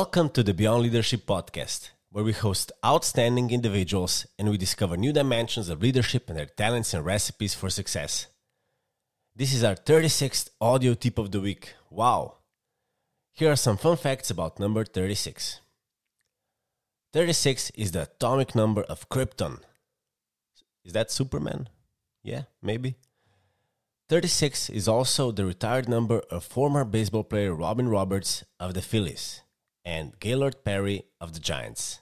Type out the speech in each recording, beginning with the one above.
Welcome to the Beyond Leadership podcast, where we host outstanding individuals and we discover new dimensions of leadership and their talents and recipes for success. This is our 36th audio tip of the week. Wow! Here are some fun facts about number 36. 36 is the atomic number of Krypton. Is that Superman? Yeah, maybe. 36 is also the retired number of former baseball player Robin Roberts of the Phillies and Gaylord Perry of the Giants.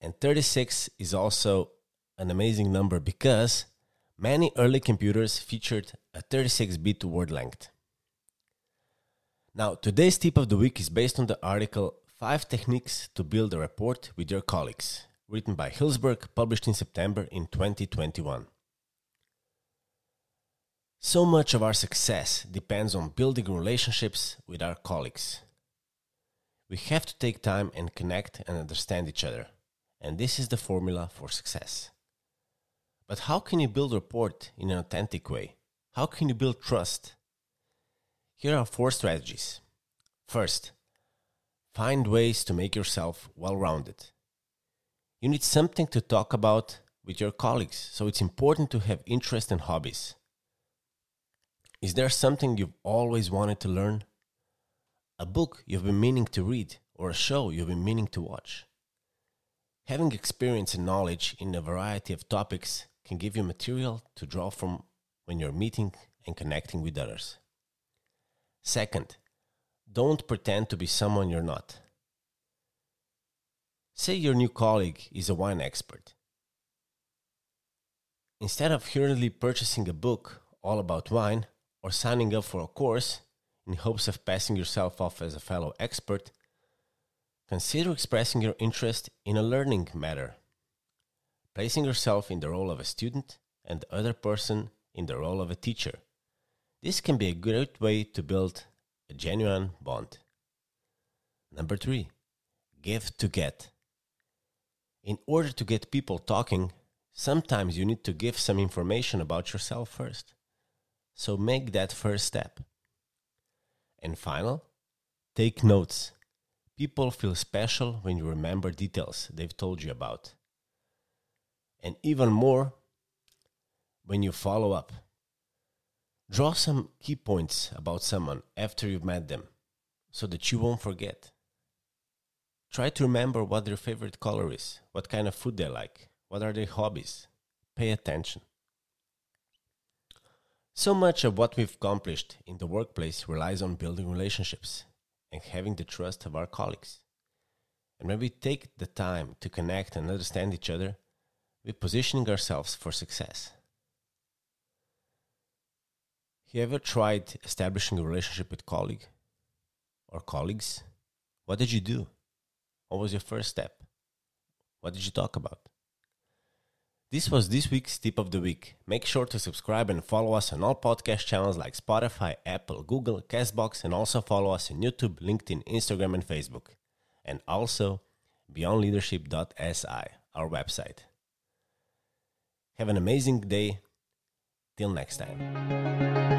And 36 is also an amazing number because many early computers featured a 36 bit word length. Now, today's tip of the week is based on the article 5 Techniques to Build a Rapport with Your Colleagues, written by Hillsberg, published in September in 2021. So much of our success depends on building relationships with our colleagues. We have to take time and connect and understand each other. And this is the formula for success. But how can you build rapport in an authentic way? How can you build trust? Here are four strategies. First, find ways to make yourself well rounded. You need something to talk about with your colleagues, so it's important to have interest and hobbies. Is there something you've always wanted to learn? A book you've been meaning to read, or a show you've been meaning to watch. Having experience and knowledge in a variety of topics can give you material to draw from when you're meeting and connecting with others. Second, don't pretend to be someone you're not. Say your new colleague is a wine expert. Instead of hurriedly purchasing a book all about wine or signing up for a course, in hopes of passing yourself off as a fellow expert, consider expressing your interest in a learning matter, placing yourself in the role of a student and the other person in the role of a teacher. This can be a great way to build a genuine bond. Number three, give to get. In order to get people talking, sometimes you need to give some information about yourself first. So make that first step. And final, take notes. People feel special when you remember details they've told you about. And even more when you follow up. Draw some key points about someone after you've met them so that you won't forget. Try to remember what their favorite color is, what kind of food they like, what are their hobbies. Pay attention. So much of what we've accomplished in the workplace relies on building relationships and having the trust of our colleagues. And when we take the time to connect and understand each other, we're positioning ourselves for success. Have you ever tried establishing a relationship with a colleague or colleagues? What did you do? What was your first step? What did you talk about? This was this week's tip of the week. Make sure to subscribe and follow us on all podcast channels like Spotify, Apple, Google, Castbox, and also follow us on YouTube, LinkedIn, Instagram, and Facebook. And also beyondleadership.si, our website. Have an amazing day. Till next time.